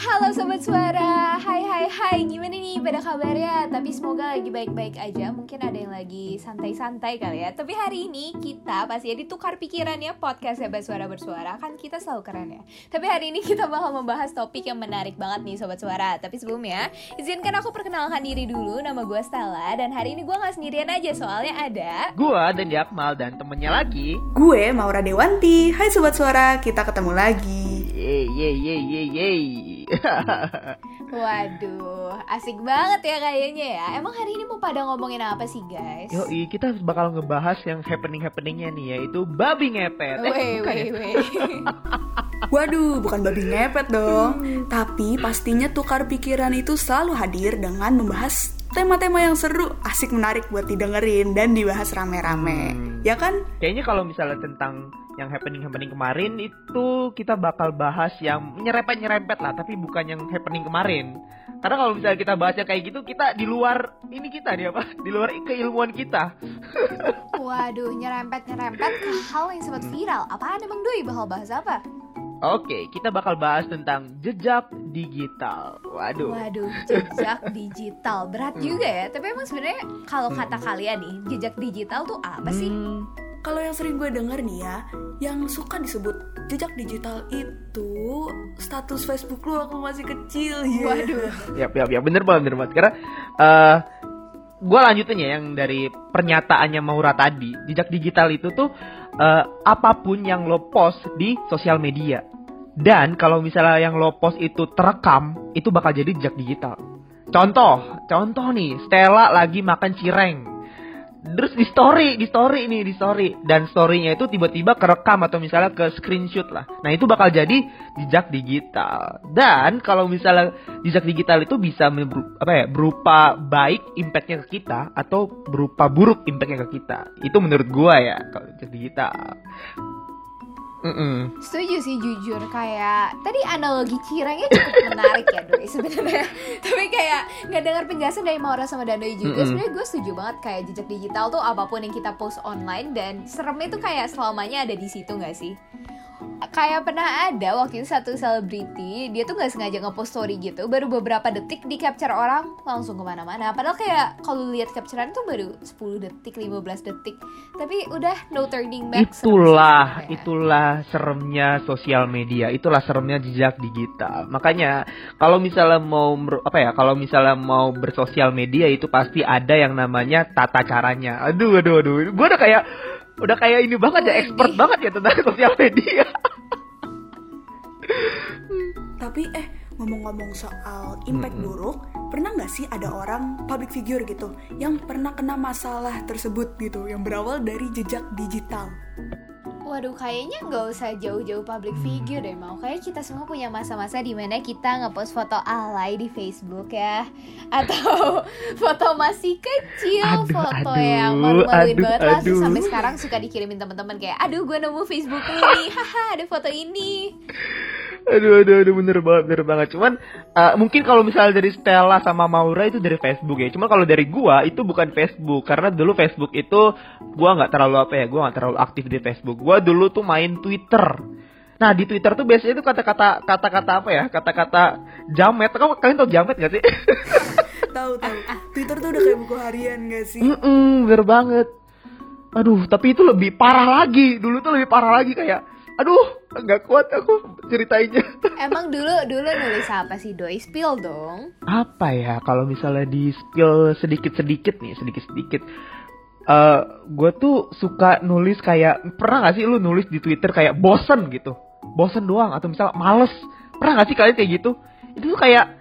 Halo Sobat Suara, hai hai hai, gimana nih? Pada kabarnya? Tapi semoga lagi baik-baik aja, mungkin ada yang lagi santai-santai kali ya. Tapi hari ini kita pasti ya ditukar pikirannya podcast Sobat Suara Bersuara. Kan kita selalu keren ya. Tapi hari ini kita bakal membahas topik yang menarik banget nih Sobat Suara. Tapi sebelumnya, izinkan aku perkenalkan diri dulu, nama gue Stella. Dan hari ini gue gak sendirian aja, soalnya ada Gua dan Yakmal dan temennya lagi. Gue Maura Dewanti. Hai Sobat Suara, kita ketemu lagi. Yeay yeay yeay yeay yeay Waduh, asik banget ya kayaknya ya Emang hari ini mau pada ngomongin apa sih guys? Yoi, kita bakal ngebahas yang happening-happeningnya nih Yaitu babi ngepet Eh, Weh, bukan weh, ya? weh Waduh, bukan babi ngepet dong. Tapi pastinya tukar pikiran itu selalu hadir dengan membahas tema-tema yang seru, asik menarik buat didengerin dan dibahas rame-rame. Hmm. Ya kan? Kayaknya kalau misalnya tentang yang happening-happening kemarin Itu kita bakal bahas yang nyerempet-nyerempet lah Tapi bukan yang happening kemarin Karena kalau misalnya kita bahas yang kayak gitu Kita di luar, ini kita nih apa? Di luar keilmuan kita Waduh, nyerempet-nyerempet ke hal yang sempat viral Apaan emang Doi bakal bahas apa? Oke, kita bakal bahas tentang jejak digital Waduh Waduh, jejak digital Berat juga ya Tapi emang sebenarnya kalau kata kalian nih Jejak digital tuh apa sih? Hmm, Kalau yang sering gue denger nih ya, yang suka disebut jejak digital itu status Facebook lu waktu masih kecil. ya. Waduh ya, ya, ya bener banget, bener banget. Karena eh gue lanjutin ya yang dari pernyataannya Maura tadi, jejak digital itu tuh eh, apa pun yang lo post di sosial media. Dan kalau misalnya yang lo post itu terekam, itu bakal jadi jejak digital. Contoh, contoh nih, Stella lagi makan cireng. Terus di story, di story nih, di story. Dan storynya itu tiba-tiba kerekam atau misalnya ke screenshot lah. Nah itu bakal jadi jejak digital. Dan kalau misalnya jejak digital itu bisa apa ya, berupa baik impactnya ke kita atau berupa buruk impactnya ke kita. Itu menurut gua ya kalau jejak digital. Mm-mm. Setuju sih jujur kayak tadi analogi cirengnya cukup menarik ya Doi sebenarnya. Tapi kayak nggak dengar penjelasan dari Maura sama Danoi juga. Mm-mm. Sebenarnya gue setuju banget kayak jejak digital tuh apa pun yang kita post online dan seremnya tuh kayak selamanya ada di situ nggak sih? Kayak pernah ada waktu itu satu selebriti dia tuh nggak sengaja ngepost story gitu baru beberapa detik di capture orang langsung ke mana-mana padahal kayak kalau lihat capturean tuh baru 10 detik 15 detik tapi udah no turning back serem Itulah, sebenarnya. itulah seremnya sosial media, itulah seremnya jejak digital. Makanya kalau misalnya mau apa ya, kalau misalnya mau bersosial media itu pasti ada yang namanya tata caranya. Aduh, aduh, aduh. Gue udah kayak udah kayak ini banget ya, expert banget ya tentang sosial media. Tapi eh ngomong-ngomong soal impact Mm-mm. buruk, pernah nggak sih ada orang public figure gitu yang pernah kena masalah tersebut gitu, yang berawal dari jejak digital? Waduh, kayaknya nggak usah jauh-jauh public figure deh mau. Kayak kita semua punya masa-masa di mana kita ngepost foto alay di Facebook ya, atau foto masih kecil, Aduh, foto aduh, yang malu-maluin banget lah. Aduh. sampai sekarang suka dikirimin teman-teman kayak, aduh gue nemu Facebook lu nih, haha ada foto ini. Aduh, aduh, aduh, bener banget, bener banget. Cuman eh, mungkin kalau misalnya dari Stella sama Maura itu dari Facebook ya. Cuman kalau dari gua itu bukan Facebook karena dulu Facebook itu gua nggak terlalu apa ya, gua nggak terlalu aktif di Facebook. Gua dulu tuh main Twitter. Nah di Twitter tuh biasanya tuh kata-kata kata-kata apa ya? Kata-kata jamet. Kamu kalian tau jamet gak sih? Tahu tahu. Twitter tuh udah kayak buku harian gak sih? Mm-mm, bener banget. Aduh, tapi itu lebih parah lagi. Dulu tuh lebih parah lagi kayak, aduh, nggak kuat aku ceritainnya. Emang dulu dulu nulis apa sih doi? Spill dong. apa ya kalau misalnya di spill sedikit-sedikit nih sedikit-sedikit eh gue tuh suka nulis kayak pernah gak sih lu nulis di Twitter kayak bosen gitu bosen doang atau misalnya males pernah gak sih kalian kayak gitu itu tuh kayak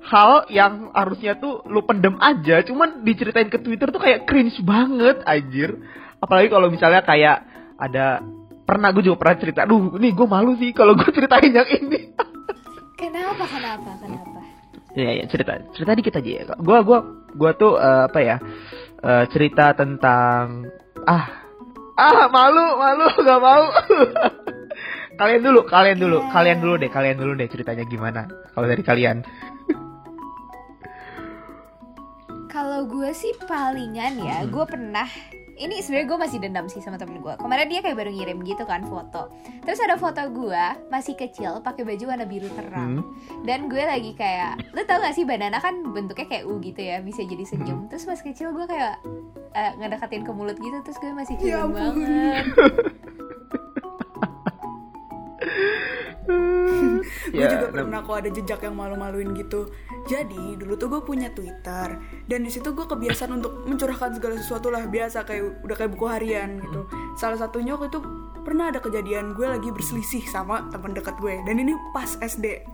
hal yang harusnya tuh lu pendem aja cuman diceritain ke Twitter tuh kayak cringe banget anjir apalagi kalau misalnya kayak ada pernah gue juga pernah cerita aduh nih gue malu sih kalau gue ceritain yang ini Kenapa? Kenapa? Kenapa? Ya, ya cerita cerita dikit aja ya. Gua gua gua tuh eh, apa ya? eh, cerita tentang ah ah malu malu nggak mau. kalian dulu, kalian dulu, Ya. kalian dulu deh, kalian dulu deh ceritanya gimana? Kalau dari kalian. Kalau gue sih palingan ya, gue pernah ini sebenarnya gue masih dendam sih sama temen gue kemarin dia kayak baru ngirim gitu kan foto. Terus ada foto gue masih kecil pakai baju warna biru terang. Hmm. dan gue lagi kayak lu tau gak sih banana kan bentuknya kayak U gitu ya bisa jadi senyum. Terus pas kecil gue kayak eh, ngedekatin ke mulut gitu terus gue masih Ya cium ampun. banget gue Ya, juga nah- pernah kok ada jejak yang malu-maluin gitu. Jadi dulu tuh gue punya twitter. Dan di situ gue kebiasaan untuk mencurahkan segala sesuatu lah biasa kayak udah kayak buku harian gitu. Salah satunya waktu itu pernah ada kejadian gue lagi berselisih sama teman dekat gue. Dan ini pas SD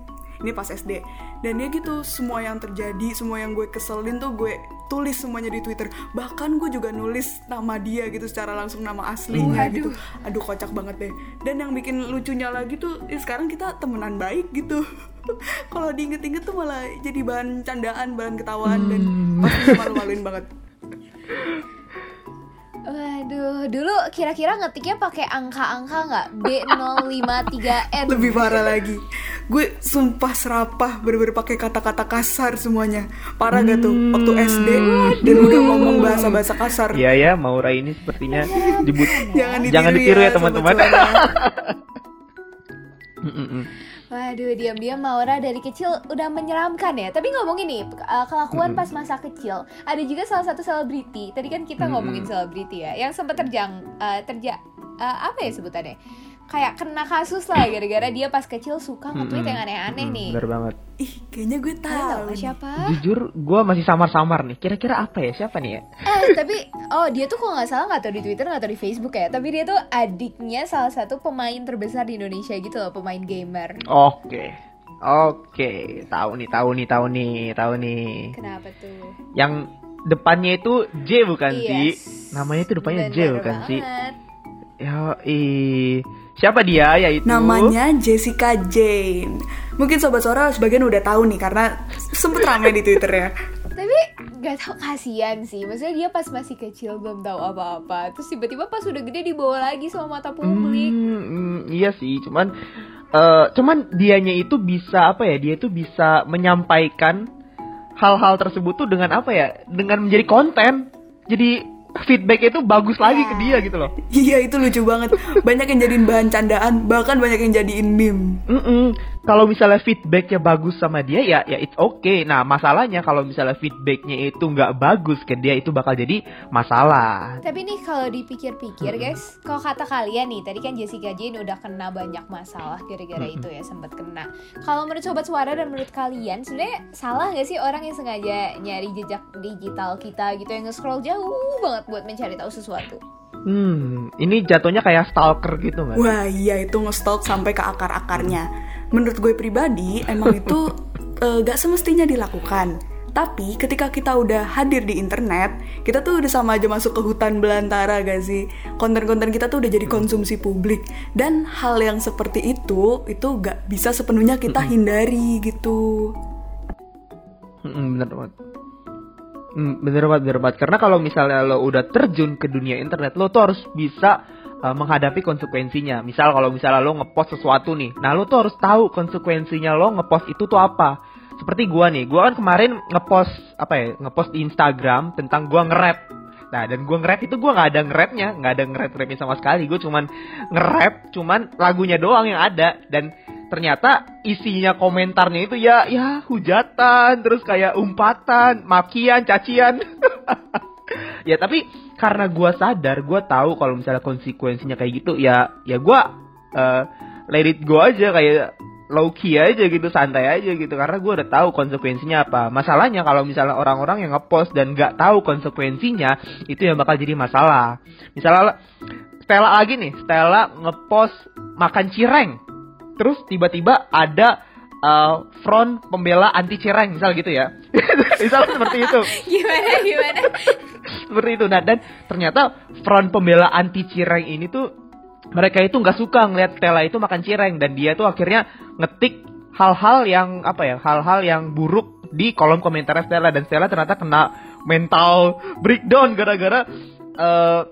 ini pas SD dan ya gitu semua yang terjadi semua yang gue keselin tuh gue tulis semuanya di Twitter. Bahkan gue juga nulis nama dia gitu secara langsung nama aslinya Waduh. gitu. Aduh kocak banget deh. Dan yang bikin lucunya lagi tuh ya sekarang kita temenan baik gitu. Kalau diinget-inget tuh malah jadi bahan candaan bahan ketawaan dan pasti malu-maluin banget. Waduh, dulu kira-kira ngetiknya pakai angka-angka nggak? B053N. lebih parah lagi gue sumpah serapah bener-bener pakai kata-kata kasar semuanya parah gak tuh waktu SD dan udah ngomong bahasa-bahasa kasar Iya ya, Maura ini sepertinya dibut. jangan ditiru, Jangan ditiru ya, Sobat teman-teman. Mm-mm. Waduh, diam-diam Maura dari kecil udah menyeramkan ya. Tapi ngomongin nih, uh, kelakuan pas masa kecil, ada juga salah satu selebriti. Tadi kan kita ngomongin selebriti ya, yang sempat terjang, uh, terja, uh, apa ya sebutannya? Kayak kena kasus lah gara-gara dia pas kecil suka nge-tweet yang aneh-aneh Mm-mm, nih. Bener banget. ih kayaknya gue tahu nih. siapa? Jujur, gue masih samar-samar nih. Kira-kira apa ya? Siapa nih ya? Eh, tapi oh dia tuh kalau nggak salah nggak tahu di Twitter nggak tahu di Facebook ya. Tapi dia tuh adiknya salah satu pemain terbesar di Indonesia gitu loh, pemain gamer. Oke. Oke, tahu nih, tahu nih, tahu nih, tahu nih. Kenapa tuh? Yang depannya itu J bukan sih? Yes. Namanya itu depannya J Bener bukan sih? Ya, ih. Siapa dia? Yaitu Namanya Jessica Jane. Mungkin sobat suara sebagian udah tahu nih karena sempet rame di Twitter ya. Tapi gak tau kasihan sih. Maksudnya dia pas masih kecil belum tahu apa-apa. Terus tiba-tiba pas udah gede dibawa lagi sama mata publik. Hmm, hmm, iya sih, cuman eh cuman dianya itu bisa apa ya? Dia itu bisa menyampaikan hal-hal tersebut tuh dengan apa ya? Dengan menjadi konten. Jadi feedback itu bagus lagi ke dia gitu loh. Iya itu lucu banget. Banyak yang jadiin bahan candaan, bahkan banyak yang jadiin meme. Mm-mm. Kalau misalnya feedbacknya bagus sama dia ya ya it's okay. Nah masalahnya kalau misalnya feedbacknya itu nggak bagus ke dia itu bakal jadi masalah. Tapi nih kalau dipikir-pikir guys, kalau kata kalian nih, tadi kan Jessica Jane udah kena banyak masalah gara-gara itu ya sempat kena. Kalau menurut sobat suara dan menurut kalian, sebenarnya salah gak sih orang yang sengaja nyari jejak digital kita gitu yang nge-scroll jauh banget buat mencari tahu sesuatu? Hmm, ini jatuhnya kayak stalker gitu nggak? Wah iya itu nge-stalk sampai ke akar-akarnya. Menurut gue pribadi emang itu eh, gak semestinya dilakukan. Tapi ketika kita udah hadir di internet, kita tuh udah sama aja masuk ke hutan belantara gak sih? Konten-konten kita tuh udah jadi konsumsi publik. Dan hal yang seperti itu, itu gak bisa sepenuhnya kita hindari gitu. Bener banget. Mm, bener banget, bener banget. Karena kalau misalnya lo udah terjun ke dunia internet, lo tuh harus bisa uh, menghadapi konsekuensinya. Misal kalau misalnya lo ngepost sesuatu nih, nah lo tuh harus tahu konsekuensinya lo ngepost itu tuh apa. Seperti gua nih, gua kan kemarin ngepost apa ya, ngepost di Instagram tentang gua nge-rap. Nah, dan gua nge-rap itu gua nggak ada nge-rapnya, nggak ada nge-rap-rapnya sama sekali. Gue cuman nge-rap, cuman lagunya doang yang ada. Dan ternyata isinya komentarnya itu ya ya hujatan terus kayak umpatan makian cacian ya tapi karena gua sadar gua tahu kalau misalnya konsekuensinya kayak gitu ya ya gua eh, let it go aja kayak low key aja gitu santai aja gitu. Karena gua udah tahu konsekuensinya apa. Masalahnya kalau misalnya orang-orang yang ngepost dan nggak tahu konsekuensinya itu yang bakal jadi masalah. Misalnya Stella lagi nih Stella ngepost makan cireng. Terus tiba-tiba ada uh, front pembela anti cireng misal gitu ya. Misal seperti itu. Gimana gimana? seperti itu. Nah dan ternyata front pembela anti cireng ini tuh mereka itu nggak suka ngelihat Stella itu makan cireng. Dan dia tuh akhirnya ngetik hal-hal yang apa ya hal-hal yang buruk di kolom komentar Stella. Dan Stella ternyata kena mental breakdown gara-gara eh,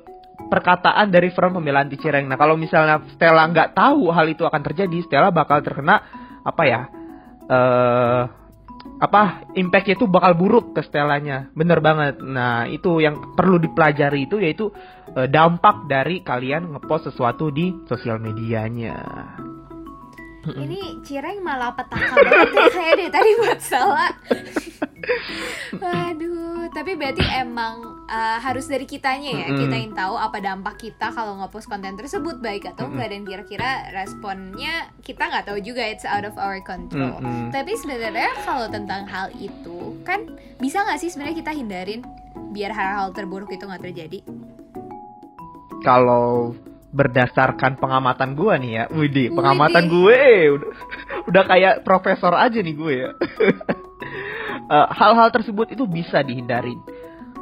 perkataan dari front pembela anti cireng. Nah kalau misalnya Stella nggak tahu hal itu akan terjadi, Stella bakal terkena apa ya? eh apa impactnya itu bakal buruk ke setelahnya bener banget nah itu yang perlu dipelajari itu yaitu uh, dampak dari kalian ngepost sesuatu di sosial medianya ini Cireng malah petaka banget ya kayak deh tadi buat salah. Waduh, tapi berarti emang uh, harus dari kitanya ya, Mm-mm. kita yang tahu apa dampak kita kalau nge-post konten tersebut baik atau enggak dan kira-kira responnya kita nggak tahu juga it's out of our control. Mm-mm. Tapi sebenarnya kalau tentang hal itu kan bisa nggak sih sebenarnya kita hindarin biar hal-hal terburuk itu nggak terjadi? kalau berdasarkan pengamatan gue nih ya, Widih. pengamatan gue udah, udah kayak profesor aja nih gue ya. Eh, Hal-hal tersebut itu bisa dihindarin.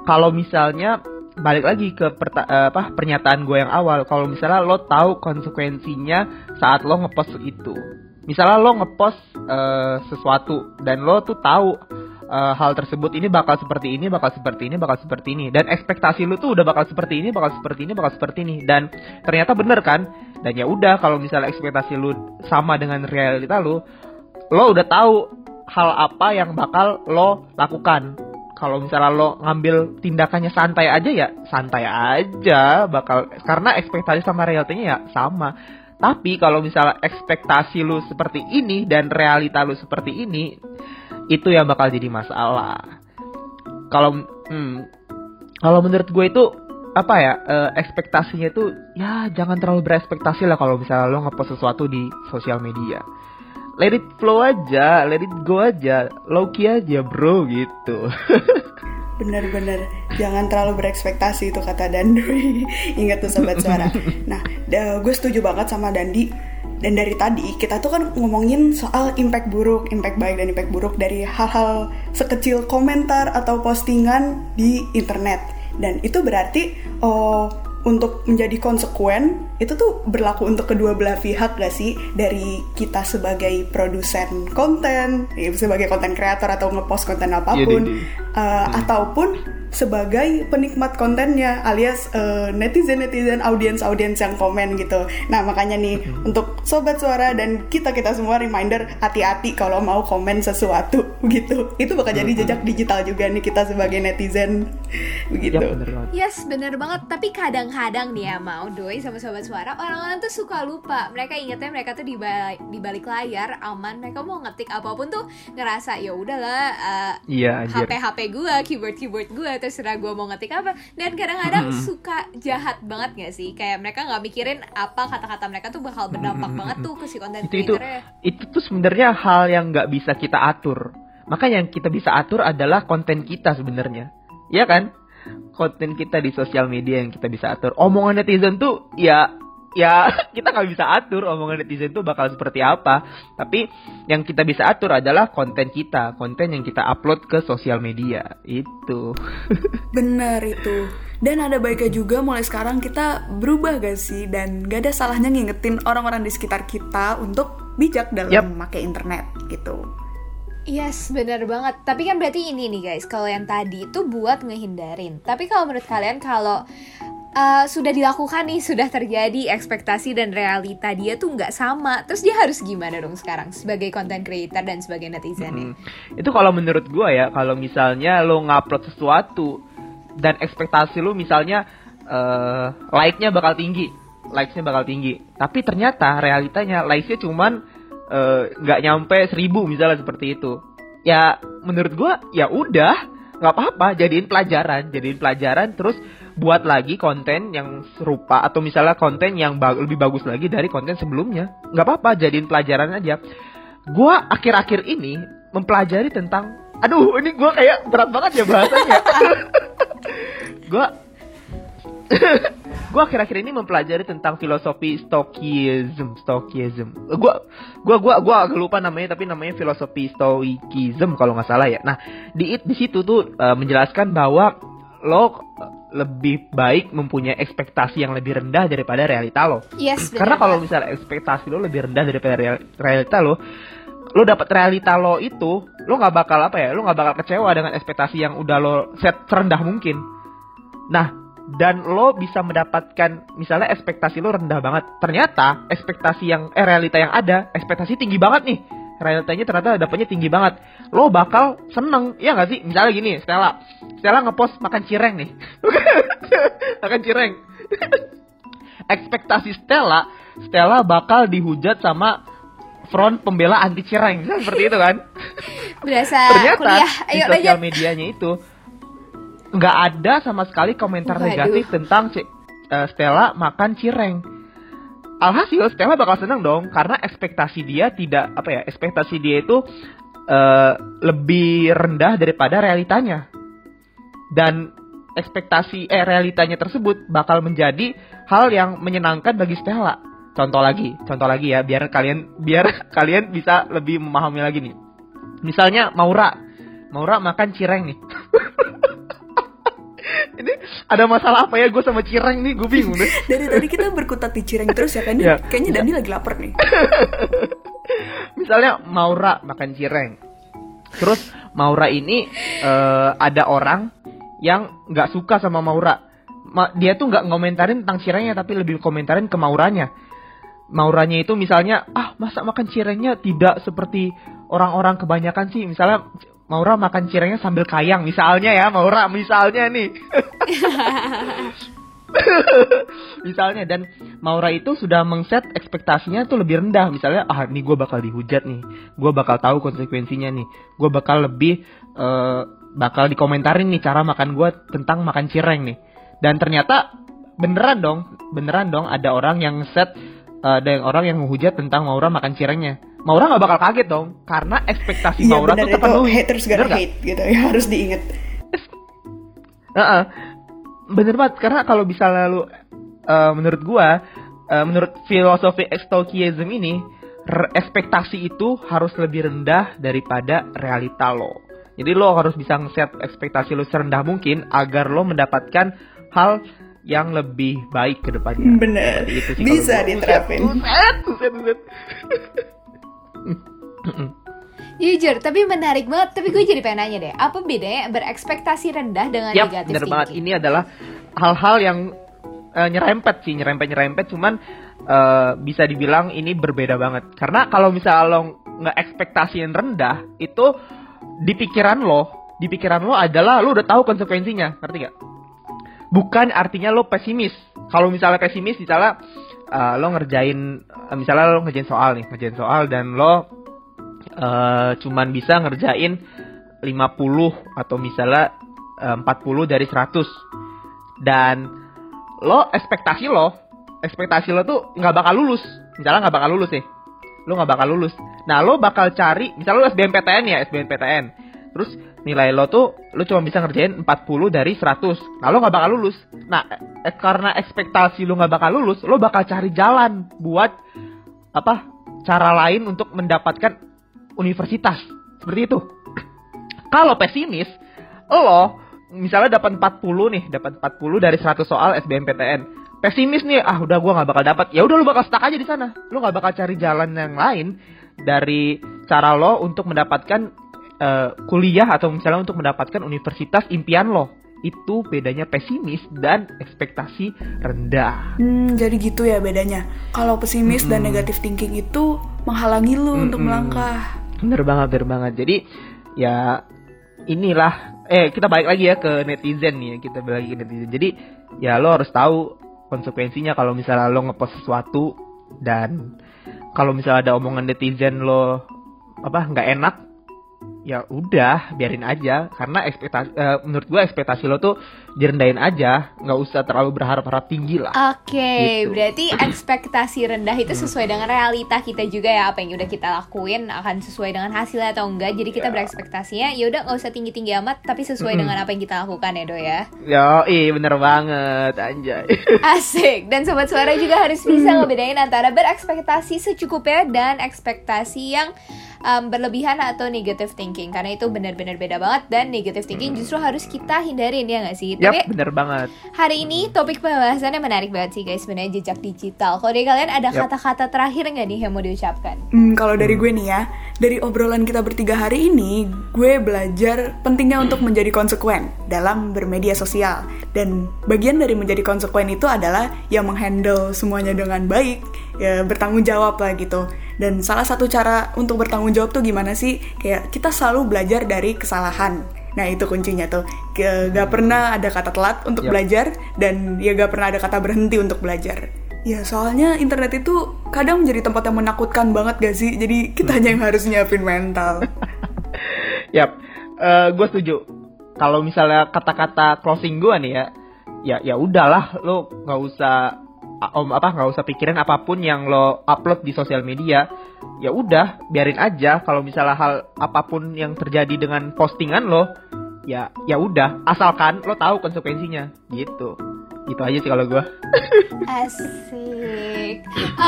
Kalau misalnya balik lagi ke perta- eh, apa pernyataan gue yang awal, kalau misalnya lo tahu konsekuensinya saat lo ngepost itu. Misalnya lo ngepost eh, sesuatu dan lo tuh tahu eh, hal tersebut ini bakal seperti ini, bakal seperti ini, bakal seperti ini dan ekspektasi lu tuh udah bakal seperti ini, bakal seperti ini, bakal seperti ini dan ternyata bener kan? Dan ya udah kalau misalnya ekspektasi lu sama dengan realita lu, lo udah tahu hal apa yang bakal lo lakukan. Kalau misalnya lo ngambil tindakannya santai aja ya santai aja bakal karena ekspektasi sama realitanya ya sama. Tapi kalau misalnya ekspektasi lu seperti ini dan realita lu seperti ini, itu yang bakal jadi masalah. Kalau hmm, kalau menurut gue itu apa ya eh, ekspektasinya itu ya jangan terlalu berekspektasi lah kalau misalnya lo ngepost sesuatu di sosial media. Let it flow aja, let it go aja, low key aja bro gitu. Bener-bener jangan terlalu berekspektasi itu kata Dandui. Ingat tuh sobat suara. Nah, gue setuju banget sama Dandi. Dan dari tadi kita tuh kan ngomongin soal impact buruk, impact baik dan impact buruk dari hal-hal sekecil komentar atau postingan di internet. Dan itu berarti oh untuk menjadi konsekuen itu tuh berlaku untuk kedua belah pihak gak sih? Dari kita sebagai produsen konten ya, sebagai konten kreator atau ngepost konten apa pun Dede. uh, ataupun sebagai penikmat kontennya alias netizen netizen audiens audiens yang komen gitu. Nah makanya nih untuk sobat suara dan kita kita semua reminder hati-hati kalau mau komen sesuatu gitu. Itu bakal jadi jejak digital juga nih kita sebagai netizen ya begitu bener banget. Yes, bener banget. Tapi kadang-kadang nih ya mau doi sama sobat suara orang-orang tuh suka lupa. Mereka ingetnya mereka tuh di balik, di balik layar aman. Mereka mau ngetik apa pun tuh ngerasa ya udahlah uh, Iya anjir. HP HP gue, keyboard keyboard gue terserah gue mau ngetik apa. Dan kadang-kadang suka jahat banget gak sih? Kayak mereka nggak mikirin apa kata-kata mereka tuh bakal berdampak banget tuh ke si konten itu itu creator itu tuh sebenarnya hal yang nggak bisa kita atur makanya yang kita bisa atur adalah konten kita sebenarnya ya kan konten kita di sosial media yang kita bisa atur omongan netizen tuh ya ya kita nggak bisa atur omongan netizen tuh bakal seperti apa tapi yang kita bisa atur adalah konten kita konten yang kita upload ke sosial media itu Bener itu. Dan ada baiknya juga mulai sekarang kita berubah gak sih? Dan gak ada salahnya ngingetin orang-orang di sekitar kita untuk bijak dalam Yap. memakai internet gitu. Yes, bener banget. Tapi kan berarti ini nih guys, kalau yang tadi itu buat ngehindarin. Tapi kalau menurut kalian kalau uh, sudah dilakukan nih, sudah terjadi ekspektasi dan realita dia tuh nggak sama, terus dia harus gimana dong sekarang sebagai content creator dan sebagai netizen ya? Hmm. Itu kalau menurut gua ya, kalau misalnya lo ngupload sesuatu dan ekspektasi lo misalnya eh like-nya bakal tinggi, likes-nya bakal tinggi. Tapi ternyata realitanya likes-nya cuman eh, nggak nyampe seribu misalnya seperti itu. Ya menurut gua ya udah nggak apa-apa, jadiin pelajaran, jadiin pelajaran terus buat lagi konten yang serupa atau misalnya konten yang ba- lebih bagus lagi dari konten sebelumnya. nggak apa-apa, jadiin pelajaran aja gua akhir-akhir ini mempelajari tentang aduh ini gua kayak berat banget ya bahasanya gua gua akhir-akhir ini mempelajari tentang filosofi stoikism stoikism. Gua gua gua gua agak lupa namanya tapi namanya filosofi stoikism kalau nggak salah ya. Nah di di situ tuh eh, menjelaskan bahwa lo eh, lebih baik mempunyai ekspektasi yang lebih rendah daripada realita lo. Yes, karena kalau misalnya ekspektasi lo lebih rendah daripada real- realita lo, lo dapat realita lo itu, lo nggak bakal apa ya, lo nggak bakal kecewa dengan ekspektasi yang udah lo set serendah mungkin. Nah, dan lo bisa mendapatkan misalnya ekspektasi lo rendah banget, ternyata ekspektasi yang eh realita yang ada, ekspektasi tinggi banget nih. realitanya ternyata dapatnya tinggi banget. Lo bakal seneng, ya nggak sih? Misalnya gini, Stella, Stella ngepost makan cireng nih, makan cireng. Ekspektasi Stella, Stella bakal dihujat sama front pembela anti cireng, seperti itu kan? Berasa Ternyata kuliah. di Ayo sosial lanjut. medianya itu nggak ada sama sekali komentar Waduh. negatif tentang ci- eh, Stella makan cireng. Alhasil Stella bakal seneng dong karena ekspektasi dia tidak apa ya ekspektasi dia itu eh, lebih rendah daripada realitanya dan ekspektasi eh realitanya tersebut bakal menjadi hal yang menyenangkan bagi Stella. Contoh lagi, contoh lagi ya biar kalian biar kalian bisa lebih memahami lagi nih. Misalnya Maura, Maura makan cireng nih. Ini ada masalah apa ya gue sama cireng nih, gue bingung deh. Dari tadi kita berkutat di cireng terus ya kan? Iya. Kayaknya Dani lagi lapar nih. Misalnya Maura makan cireng. Terus Maura ini eh, ada orang yang nggak suka sama Maura. Ma- dia tuh nggak ngomentarin tentang cirengnya tapi lebih komentarin ke Mauranya. Mauranya itu misalnya, ah masa makan cirengnya tidak seperti orang-orang kebanyakan sih. Misalnya Maura makan cirengnya sambil kayang, misalnya ya Maura, misalnya nih. misalnya dan Maura itu sudah mengset ekspektasinya tuh lebih rendah. Misalnya ah nih gue bakal dihujat nih. Gue bakal tahu konsekuensinya nih. Gue bakal lebih eh, bakal dikomentarin nih cara makan gue tentang makan cireng nih. Dan ternyata beneran dong beneran dong ada orang yang set ada yang orang yang menghujat tentang Maura makan cirengnya Maura nggak bakal kaget dong karena ekspektasi Iya Maura benar tuh itu terpenuhi haters Bener nggak? hate gitu ya harus diingat. Heeh. Bener banget karena kalau bisa lalu eh, menurut gua eh, menurut filosofi Stoicism ini ekspektasi itu harus lebih rendah daripada realita lo. Jadi lo harus bisa nge-set ekspektasi lo serendah mungkin agar lo mendapatkan hal yang lebih baik ke depannya. Bener. Itu sih Bisa gua. diterapin. Buset, buset, buset. Jujur, tapi menarik banget. Tapi gue jadi pengen nanya deh, apa bedanya berekspektasi rendah dengan Yap, negatif bener banget. Ini adalah hal-hal yang eh, nyerempet sih, nyerempet-nyerempet. Cuman eh, bisa dibilang ini berbeda banget. Karena kalau misalnya lo nggak ekspektasi yang rendah, itu di pikiran lo, di pikiran lo adalah lo udah tahu konsekuensinya, ngerti gak? Bukan artinya lo pesimis. Kalau misalnya pesimis, misalnya eh, lo ngerjain, eh, misalnya lo ngerjain soal nih, ngerjain soal dan lo eh, cuman bisa ngerjain 50 atau misalnya eh, 40 dari 100 dan lo ekspektasi lo ekspektasi lo tuh nggak bakal lulus. Misalnya nggak bakal lulus nih. Lo nggak bakal lulus. Nah lo bakal cari misalnya lo SBMPTN ya SBMPTN terus nilai lo tuh lo cuma bisa ngerjain 40 dari 100 nah lo nggak bakal lulus nah eh, karena ekspektasi lo nggak bakal lulus lo bakal cari jalan buat apa cara lain untuk mendapatkan universitas seperti itu kalau pesimis, lo misalnya dapat 40 nih, dapat 40 dari 100 soal SBMPTN. Pesimis nih, ah udah gua nggak bakal dapat. Ya udah lo bakal stuck aja di sana. Lo nggak bakal cari jalan yang lain dari cara lo untuk mendapatkan eh, kuliah atau misalnya untuk mendapatkan universitas impian lo. Itu bedanya pesimis dan ekspektasi rendah. Hmm, jadi gitu ya bedanya. Kalau pesimis dan negative thinking itu menghalangi lu untuk Mm-mm. melangkah. Bener banget, bener banget. Jadi ya inilah eh kita balik lagi ya ke netizen nih ya kita balik lagi ke netizen. Jadi ya lo harus tahu konsekuensinya kalau misalnya lo ngepost sesuatu dan kalau misalnya ada omongan netizen lo apa nggak enak ya udah biarin aja karena ekspektasi eh, menurut gua ekspektasi lo tuh direndahin aja nggak usah terlalu berharap-harap tinggi lah Oke, Gitu. berarti ekspektasi rendah itu sesuai dengan realita kita juga ya apa yang udah kita lakuin akan sesuai dengan hasilnya atau enggak. Jadi kita berekspektasinya ya udah nggak usah tinggi tinggi amat, tapi sesuai Mm-mm. dengan apa yang kita lakukan ya do ya. yo ih bener banget anjay Asik. Dan sobat suara juga harus bisa ngebedain antara berekspektasi secukupnya dan ekspektasi yang um, berlebihan atau negative thinking karena itu benar-benar beda banget dan negative thinking justru harus kita hindarin ya nggak sih? Yap, Tapi bener banget Hari ini topik pembahasannya menarik banget sih guys sebenarnya jejak digital. Kalau dari kalian ada kata-kata terakhir nggak nih yang mau diucapkan? Hmm, kalau dari gue nih ya, dari obrolan kita bertiga hari ini, gue belajar pentingnya untuk menjadi konsekuen dalam bermedia sosial. Dan bagian dari menjadi konsekuen itu adalah yang menghandle semuanya dengan baik, ya bertanggung jawab lah gitu. Dan salah satu cara untuk bertanggung jawab tuh gimana sih? Kayak kita selalu belajar dari kesalahan. Nah itu kuncinya tuh. Ke- Gak pernah ada kata telat untuk Yap. belajar dan ya gak pernah ada kata berhenti untuk belajar. Ya soalnya internet itu kadang menjadi tempat yang menakutkan banget gak sih? Jadi kita hanya yang harus nyiapin mental. Yap, gue setuju. Kalau misalnya kata-kata closing gue nih ya, ya ya udahlah, lo nggak usah om apa nggak usah pikirin apa pun yang lo upload di sosial media. Ya udah, biarin aja. Kalau misalnya hal apa pun yang terjadi dengan postingan lo, ya ya udah, asalkan lo tahu konsekuensinya, gitu. Gitu aja sih kalau gue. Asik.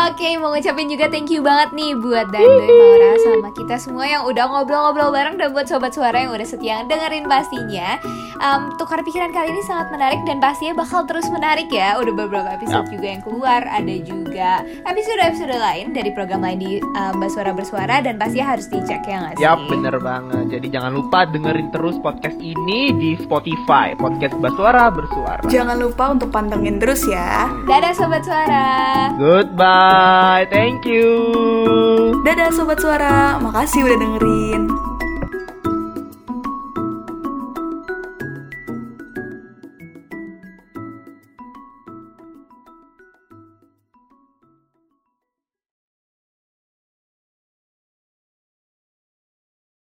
Oke, mau ngucapin juga thank you banget nih buat Dandoy Maura sama kita semua yang udah ngobrol-ngobrol bareng dan buat sobat suara yang udah setia dengerin pastinya. Em, tukar pikiran kali ini sangat menarik dan pastinya bakal terus menarik ya. Udah beberapa episode Yap. juga yang keluar, ada juga episode-episode lain dari program lain di em, Baswara Bersuara dan pastinya harus dicek ya nggak sih? Yap, bener banget. Jadi jangan lupa dengerin terus podcast ini di Spotify, podcast Bersuara Bersuara. Jangan lupa untuk pantengin terus ya. Dadah sobat suara. Goodbye, thank you. Dadah Sobat Suara, makasih udah dengerin.